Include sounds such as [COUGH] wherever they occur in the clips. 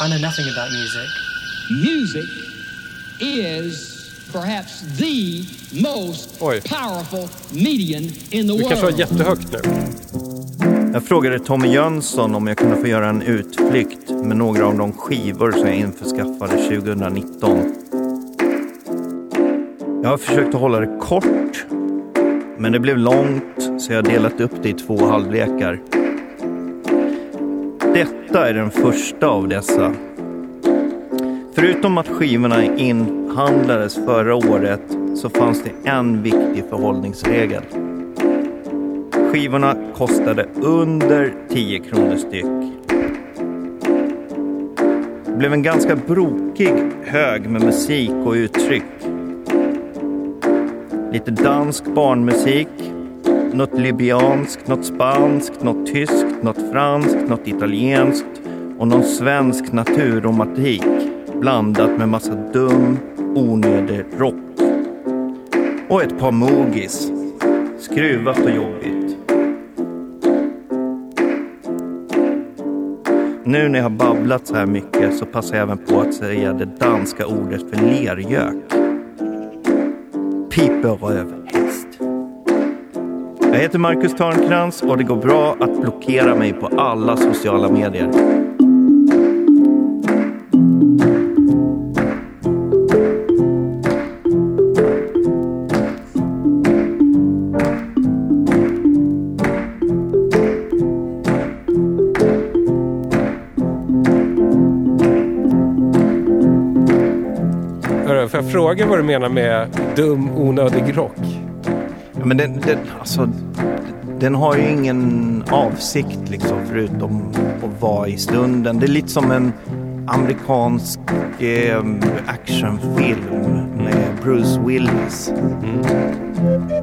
I know nothing about music. Music is perhaps the most Oj. powerful medium in the Du kanske har world. jättehögt nu. Jag frågade Tommy Jönsson om jag kunde få göra en utflykt med några av de skivor som jag införskaffade 2019. Jag har försökt att hålla det kort, men det blev långt så jag har delat upp det i två halvlekar. Detta är den första av dessa. Förutom att skivorna inhandlades förra året så fanns det en viktig förhållningsregel. Skivorna kostade under 10 kronor styck. Det blev en ganska brokig hög med musik och uttryck. Lite dansk barnmusik, något libyanskt, något spanskt, något tyskt, något franskt, något italienskt och någon svensk naturromantik blandat med massa dum, onödig rock. Och ett par mogis. Skruvat och jobbigt. Nu när jag har babblat så här mycket så passar jag även på att säga det danska ordet för lergök. Piperöv. Jag heter Marcus Törnkrans och det går bra att blockera mig på alla sociala medier. Får jag fråga vad du menar med dum, onödig rock? Ja, men den, den, alltså, den har ju ingen avsikt liksom förutom att vara i stunden. Det är lite som en amerikansk eh, actionfilm med Bruce Willis. Mm.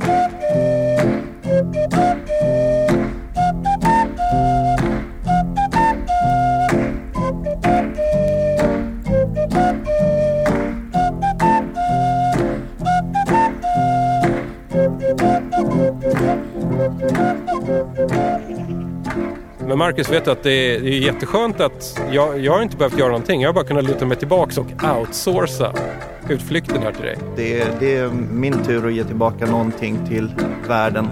Men Marcus, vet du att det är, det är jätteskönt att jag, jag har inte behövt göra någonting. Jag har bara kunnat luta mig tillbaks och outsourca utflykten här till dig. Det, är- det är min tur att ge tillbaka någonting till världen.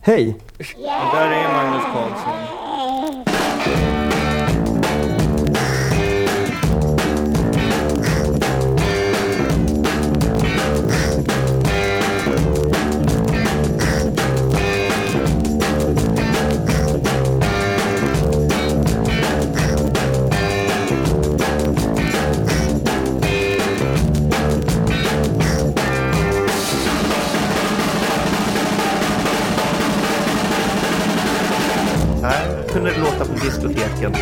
Hej! Och där är Magnus Carlsson. biblioteken.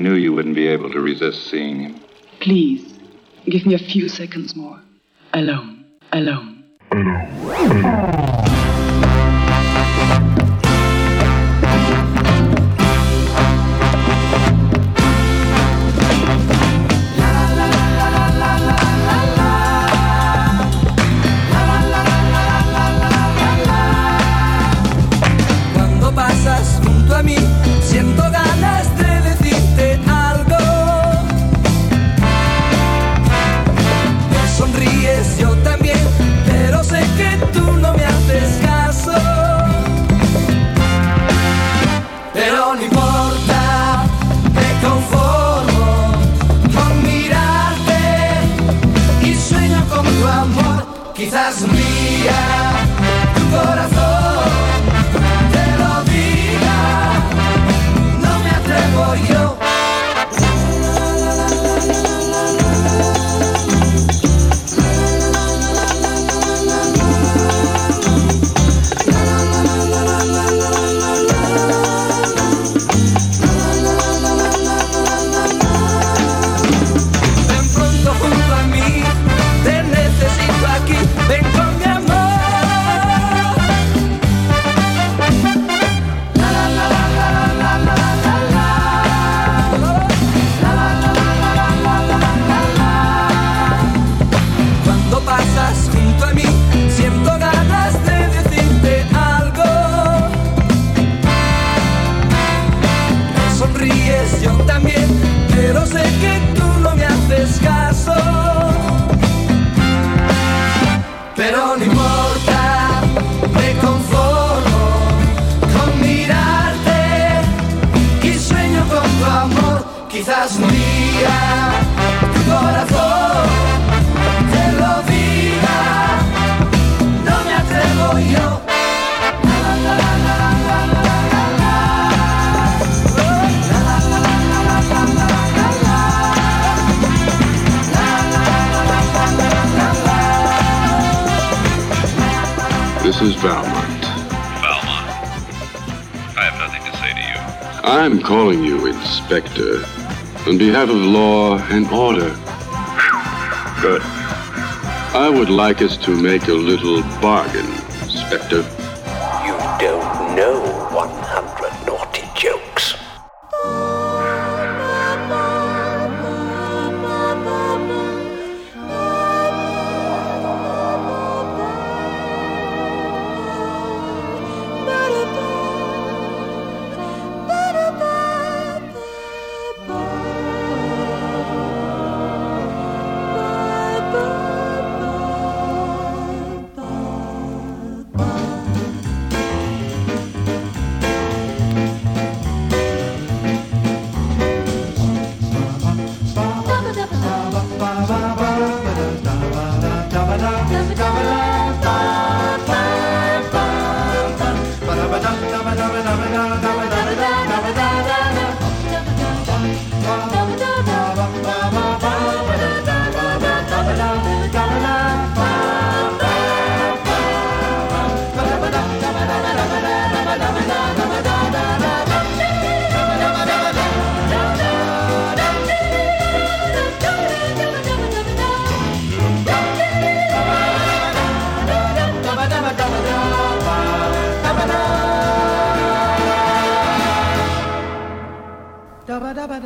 I knew you wouldn't be able to resist seeing him. Please, give me a few seconds more. Alone. Alone. Alone. This is Valmont. Valmont. I have nothing to say to you. I'm calling you Inspector on behalf of law and order. Good. I would like us to make a little bargain, Inspector.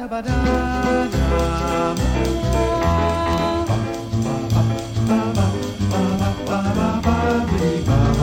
ba ba ba ba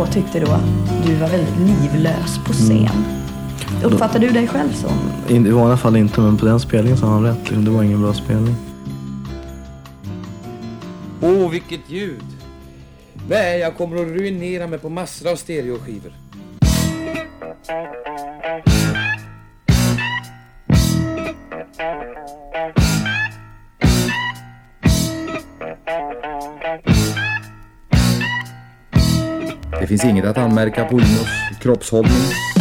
och tyckte då att du var väldigt livlös på scen. Uppfattar du dig själv så? In- I vanliga fall inte, men på den spelningen så har han rätt. liksom. Det var ingen bra spelning. Åh, oh, vilket ljud! Nej, jag kommer att ruinera mig på massor av stereoskivor. Det finns inget att anmärka på Inos kroppshållning.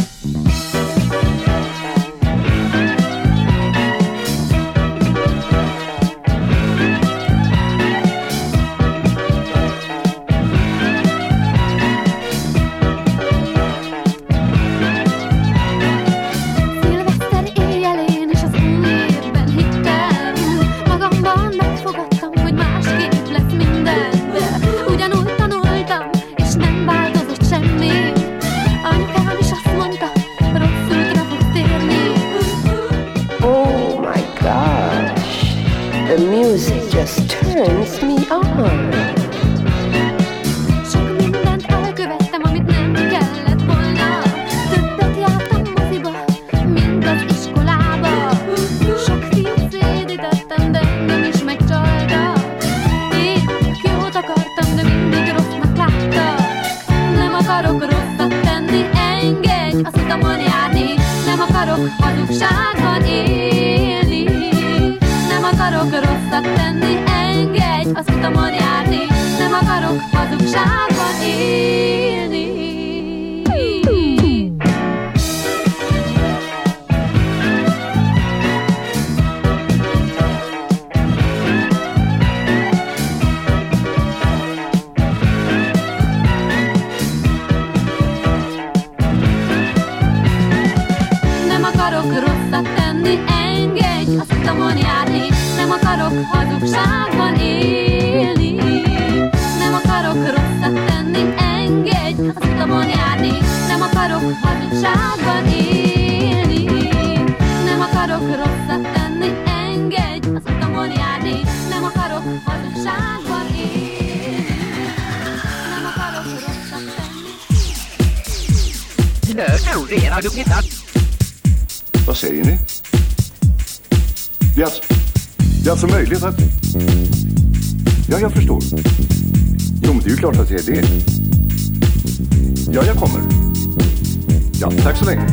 Akarok hazugságban élni. Nem akarok rosszat tenni, engedj az utamon járni. Nem akarok hazugságban élni. Nem akarok rosszat tenni, engedj az utamon járni. Nem akarok hazugságban élni. Nem akarok rosszat tenni. Vad säger ni? Det är, alltså, det är alltså möjligt att... Ja, jag förstår. Jo, men det är ju klart att det är det. Ja, jag kommer. Ja, tack så länge.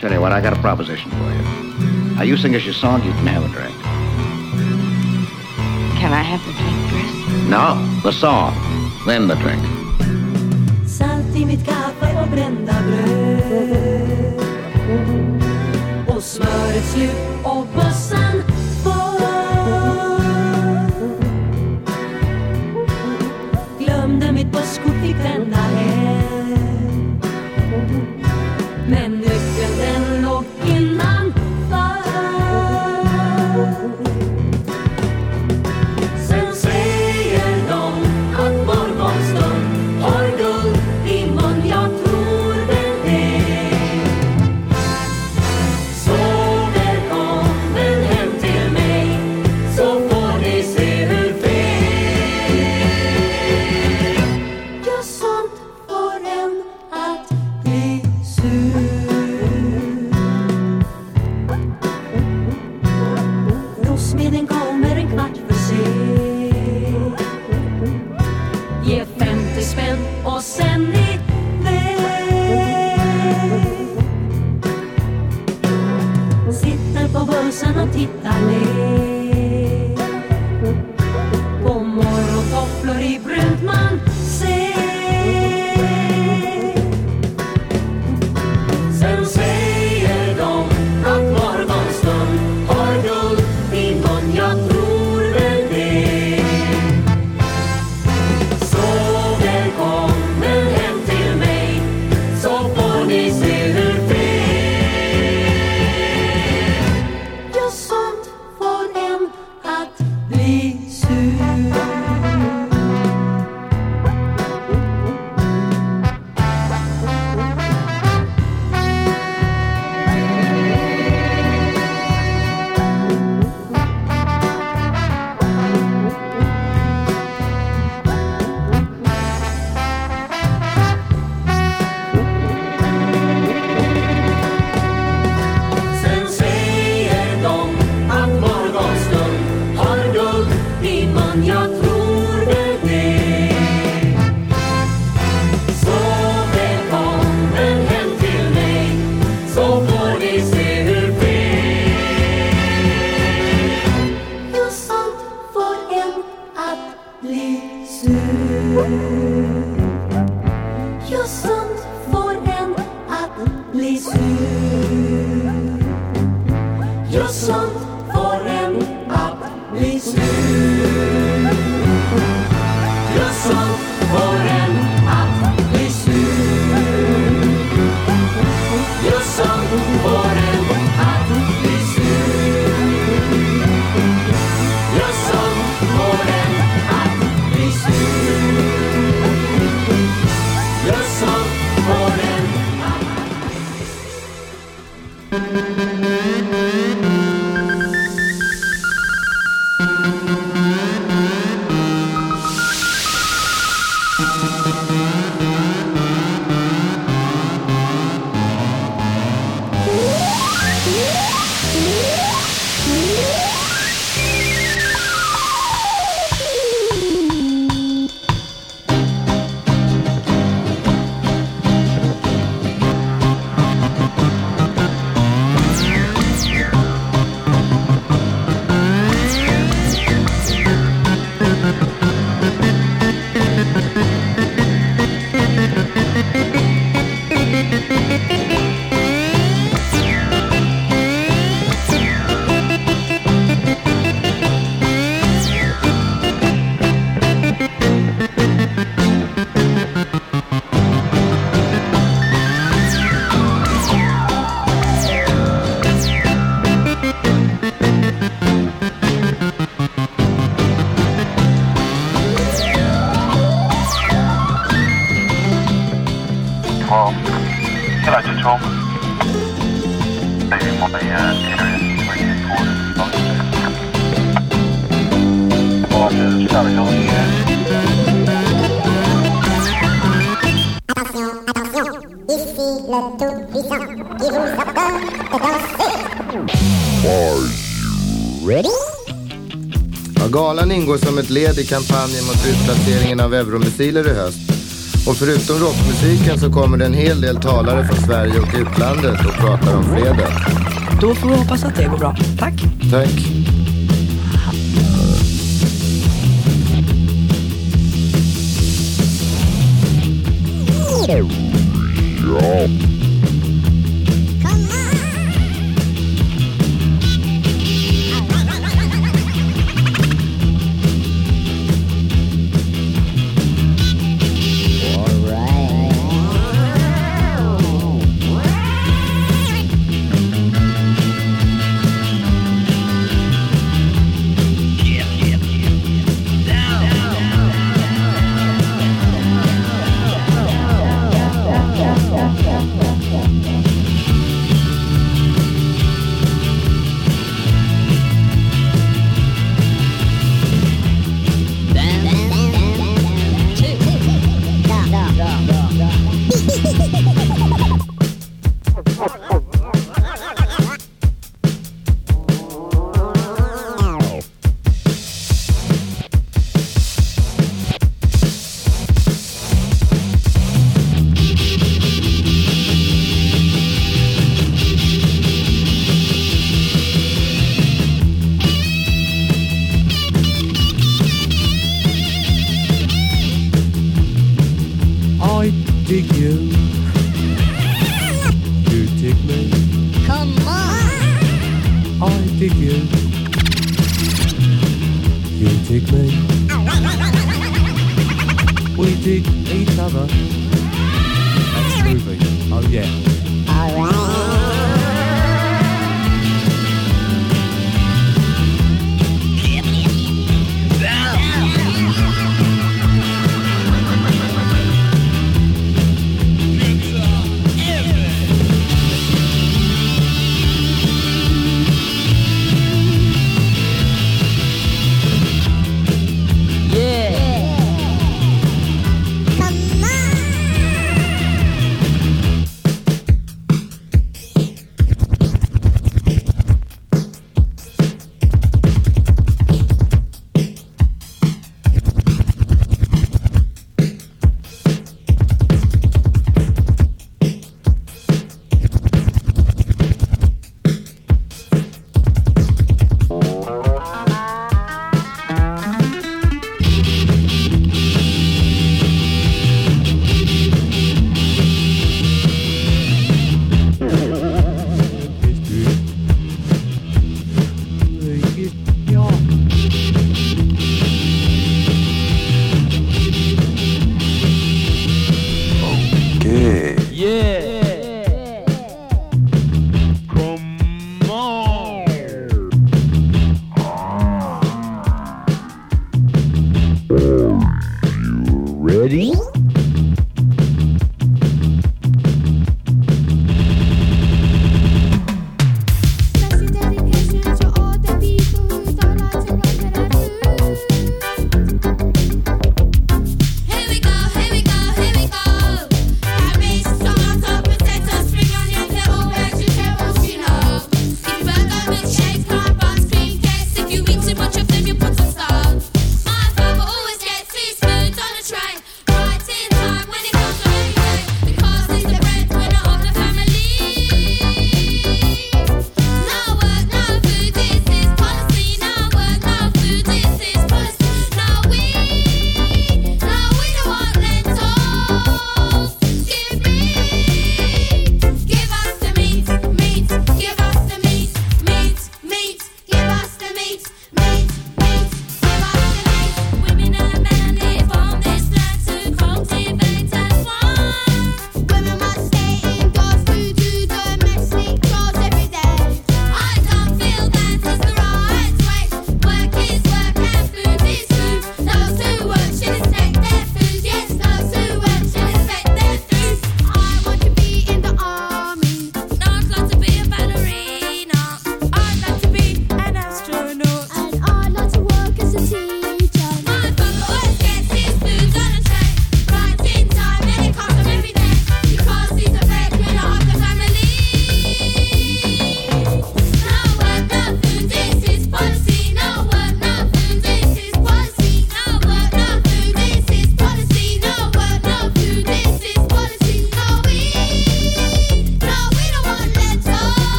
Tell you what, I got a proposition for you. Now, you sing us your song, you can have a drink. Can I have the drink first? No, the song, then the drink. Salt i mitt kaffe och brända bröd Och smöret slut och bössan Ici le tout-puissant qui vous apprend de danser. Are you ready? Ja, galan ingår som ett led i kampanjen mot utplaceringen av euromissiler i höst. Och förutom rockmusiken så kommer det en hel del talare från Sverige och utlandet och pratar om freden. Då får vi hoppas att det går bra. Tack. Tack. Thank You're all.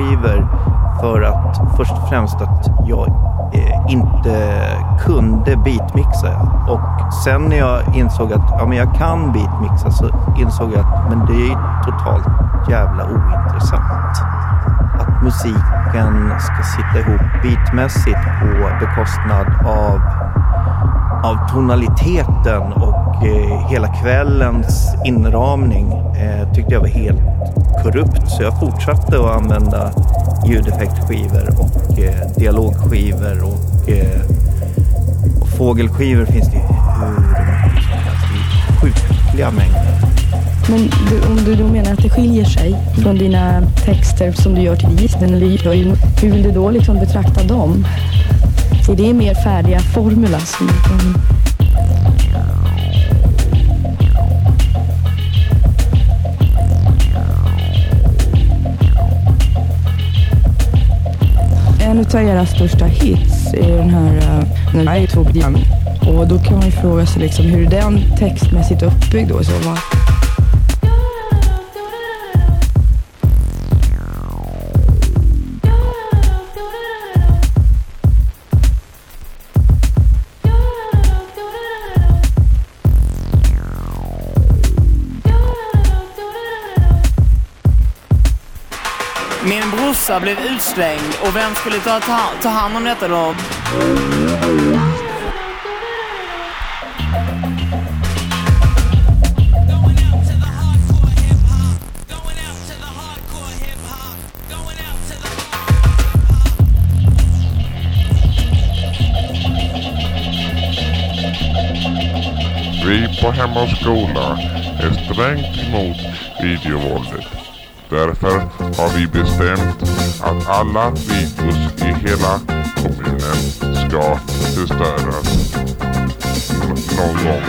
Skivor för att först och främst att jag eh, inte kunde beatmixa. Och sen när jag insåg att ja, men jag kan beatmixa så insåg jag att men det är totalt jävla ointressant. Att musiken ska sitta ihop beatmässigt på bekostnad av av tonaliteten och eh, hela kvällens inramning eh, tyckte jag var helt korrupt. Så jag fortsatte att använda ljudeffektskivor och eh, dialogskivor och, eh, och fågelskivor finns det hur mycket som helst sjukliga mängder. Men du, om du då menar att det skiljer sig från dina texter som du gör till gisslen eller hur vill du då liksom betrakta dem? Är det mer färdiga formula som du kan... En en av era största hits i den här uh, när jag två program. Och då kan man ju fråga sig liksom hur är den textmässigt uppbyggd då i så fall? Min blev utslängd och vem skulle ta, ta, ta hand om detta då? Vi på Hem och Skola är strängt emot videovåldet. Därför har vi bestämt att alla videos i hela kommunen ska förstöras N- någon gång.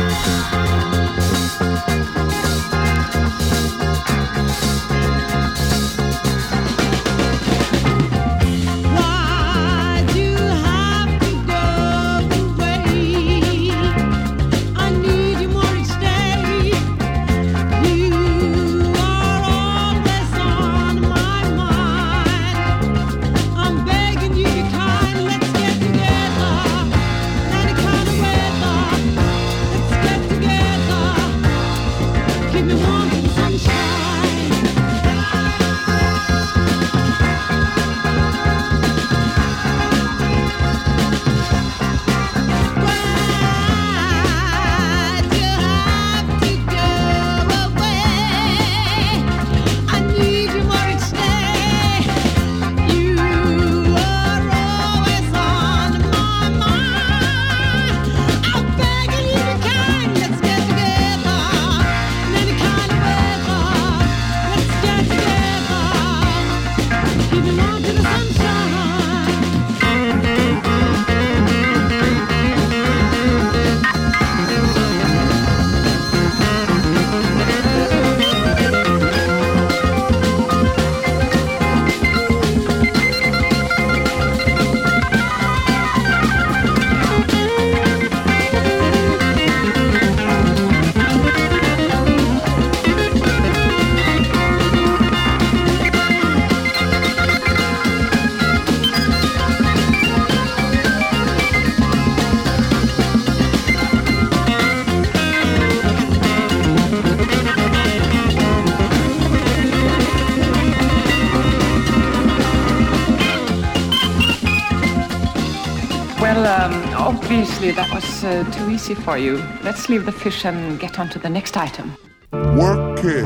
Well, um, obviously that was uh, too easy for you. Let's leave the fish and get on to the next item. Work it.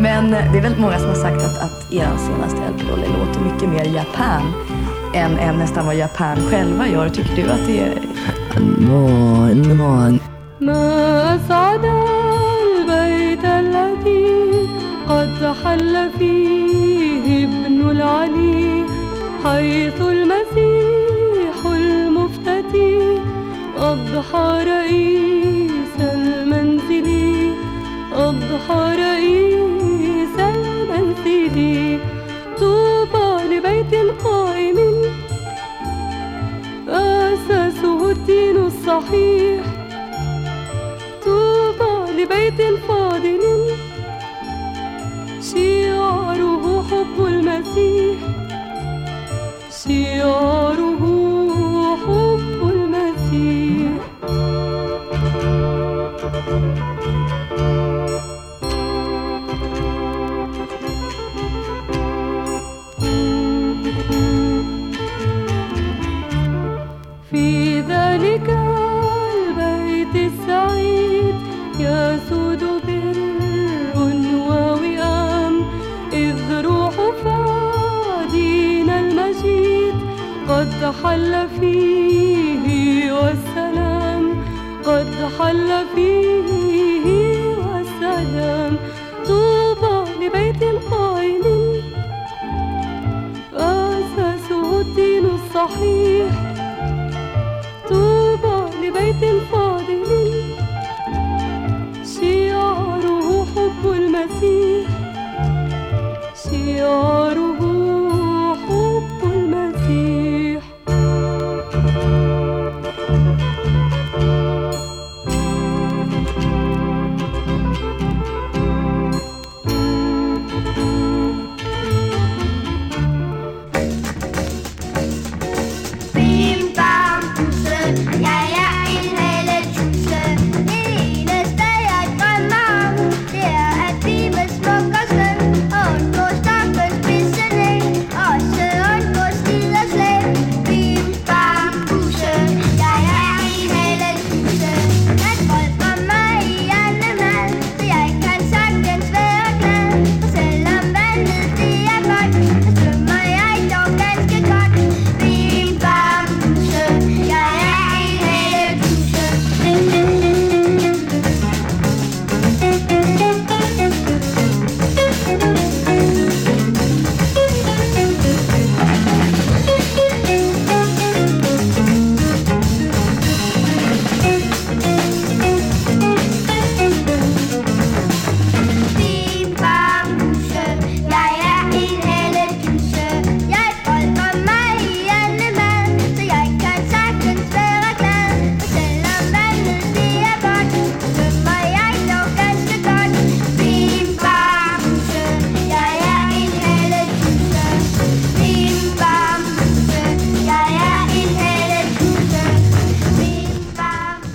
Men det är väldigt många som har sagt att, att er senaste LP-roll låter mycket mer Japan än, än nästan vad Japan själva gör. Tycker du att det är... No, no. ما أسعد البيت الذي قد حل فيه ابن العلي حيث المسيح المفتتي أضحى رئيس المنزل. أضحى رئيس المنزل. طوبى لبيت قائم. أساسه الدين الصحيح. طوبى لبيت فاضل. شعاره حب المسيح. شعاره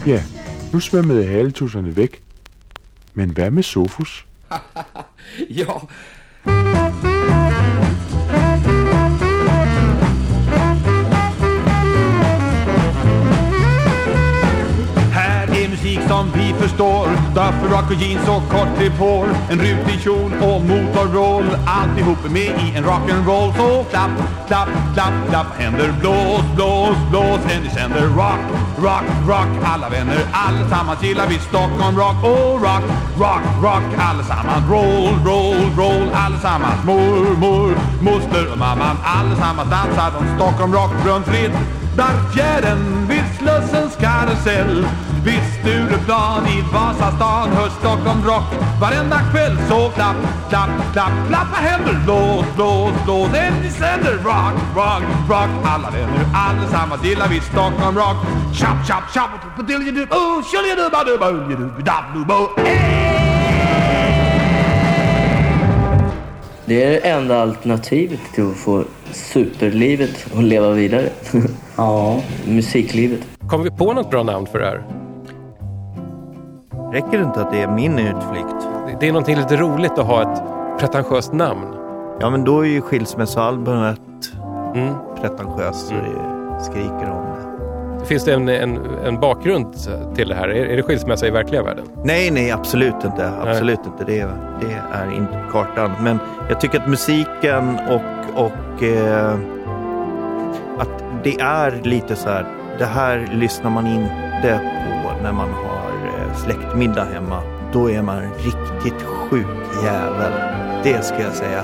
Ja, nu svømmede haletusserne væk. Men hvad med Sofus? [LAUGHS] ja. Som vi förstår. Därför rock och jeans och kort klipp hår En rutig kjol och motorroll. Alltihop är med i en rock'n'roll. Så klapp, klapp, klapp, klapp. Händer Blås, blås, blås. Händer i sänder rock, rock, rock. Alla vänner, allesammans gillar vi Stockholm rock. Och rock, rock, rock. Allesammans roll, roll, roll. Allesammans Mormor, moster och mamman. Allesammans dansar de Stockholm rock. Runt Riddarfjärden vid Slussens karusell. Vid Stureplan i Vasastan hörs Stockholm rock Varenda kväll så klapp, klapp, klapp, klappa händer Blås, blås, blås, en i sänder Rock, rock, rock Alla vänner, allesammans gillar vi Stockholm rock Chop, chop, chop, padiljadup, oh, shiljadubadubadubadubadubo Det är det enda alternativet till att få superlivet och leva vidare. ja. [LAUGHS] Musiklivet. Kom vi på något bra namn för det här? Räcker det inte att det är min utflykt? Det är någonting lite roligt att ha ett pretentiöst namn. Ja, men då är ju skilsmässoalbumet Mm. pretentiöst så det skriker om det. Finns det en, en, en bakgrund till det här? Är, är det skilsmässa i verkliga världen? Nej, nej, absolut inte. Absolut inte. Det, det är inte på kartan. Men jag tycker att musiken och, och eh, att det är lite så här. Det här lyssnar man inte på när man har släktmiddag hemma. Då är man en riktigt sjuk jävel. Det ska jag säga.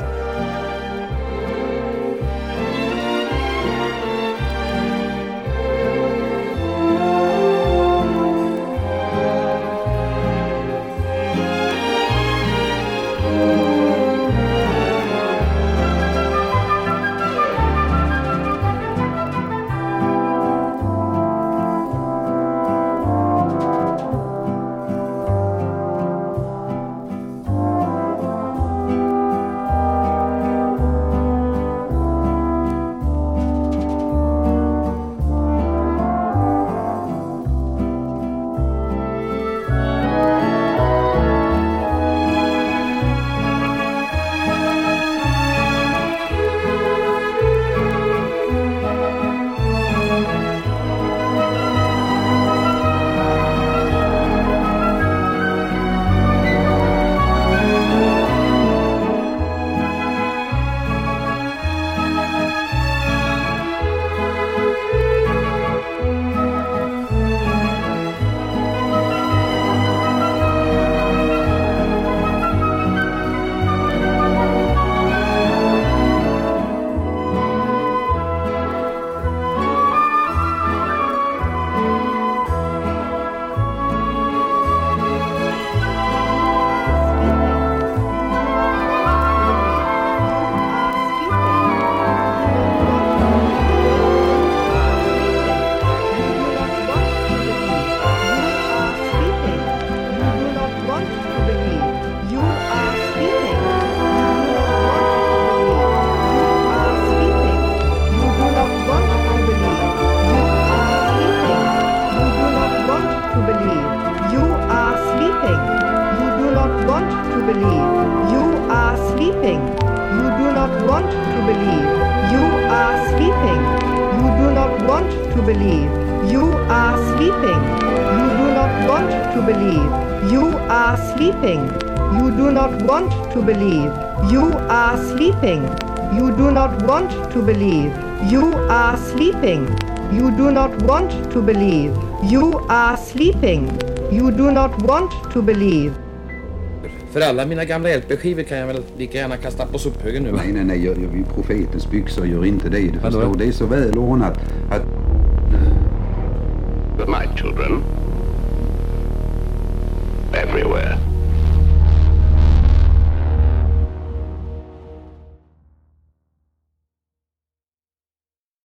Want to believe. You are sleeping. You do not want to believe. You are sleeping. You do not want to believe. You are sleeping. You do not want to believe. För alla mina gamla LP-skivor kan jag väl lika gärna kasta på sophögen nu? Nej, nej, nej. Jag, jag, profetens byxor gör inte det. Du förstår. Det är så välordnat att...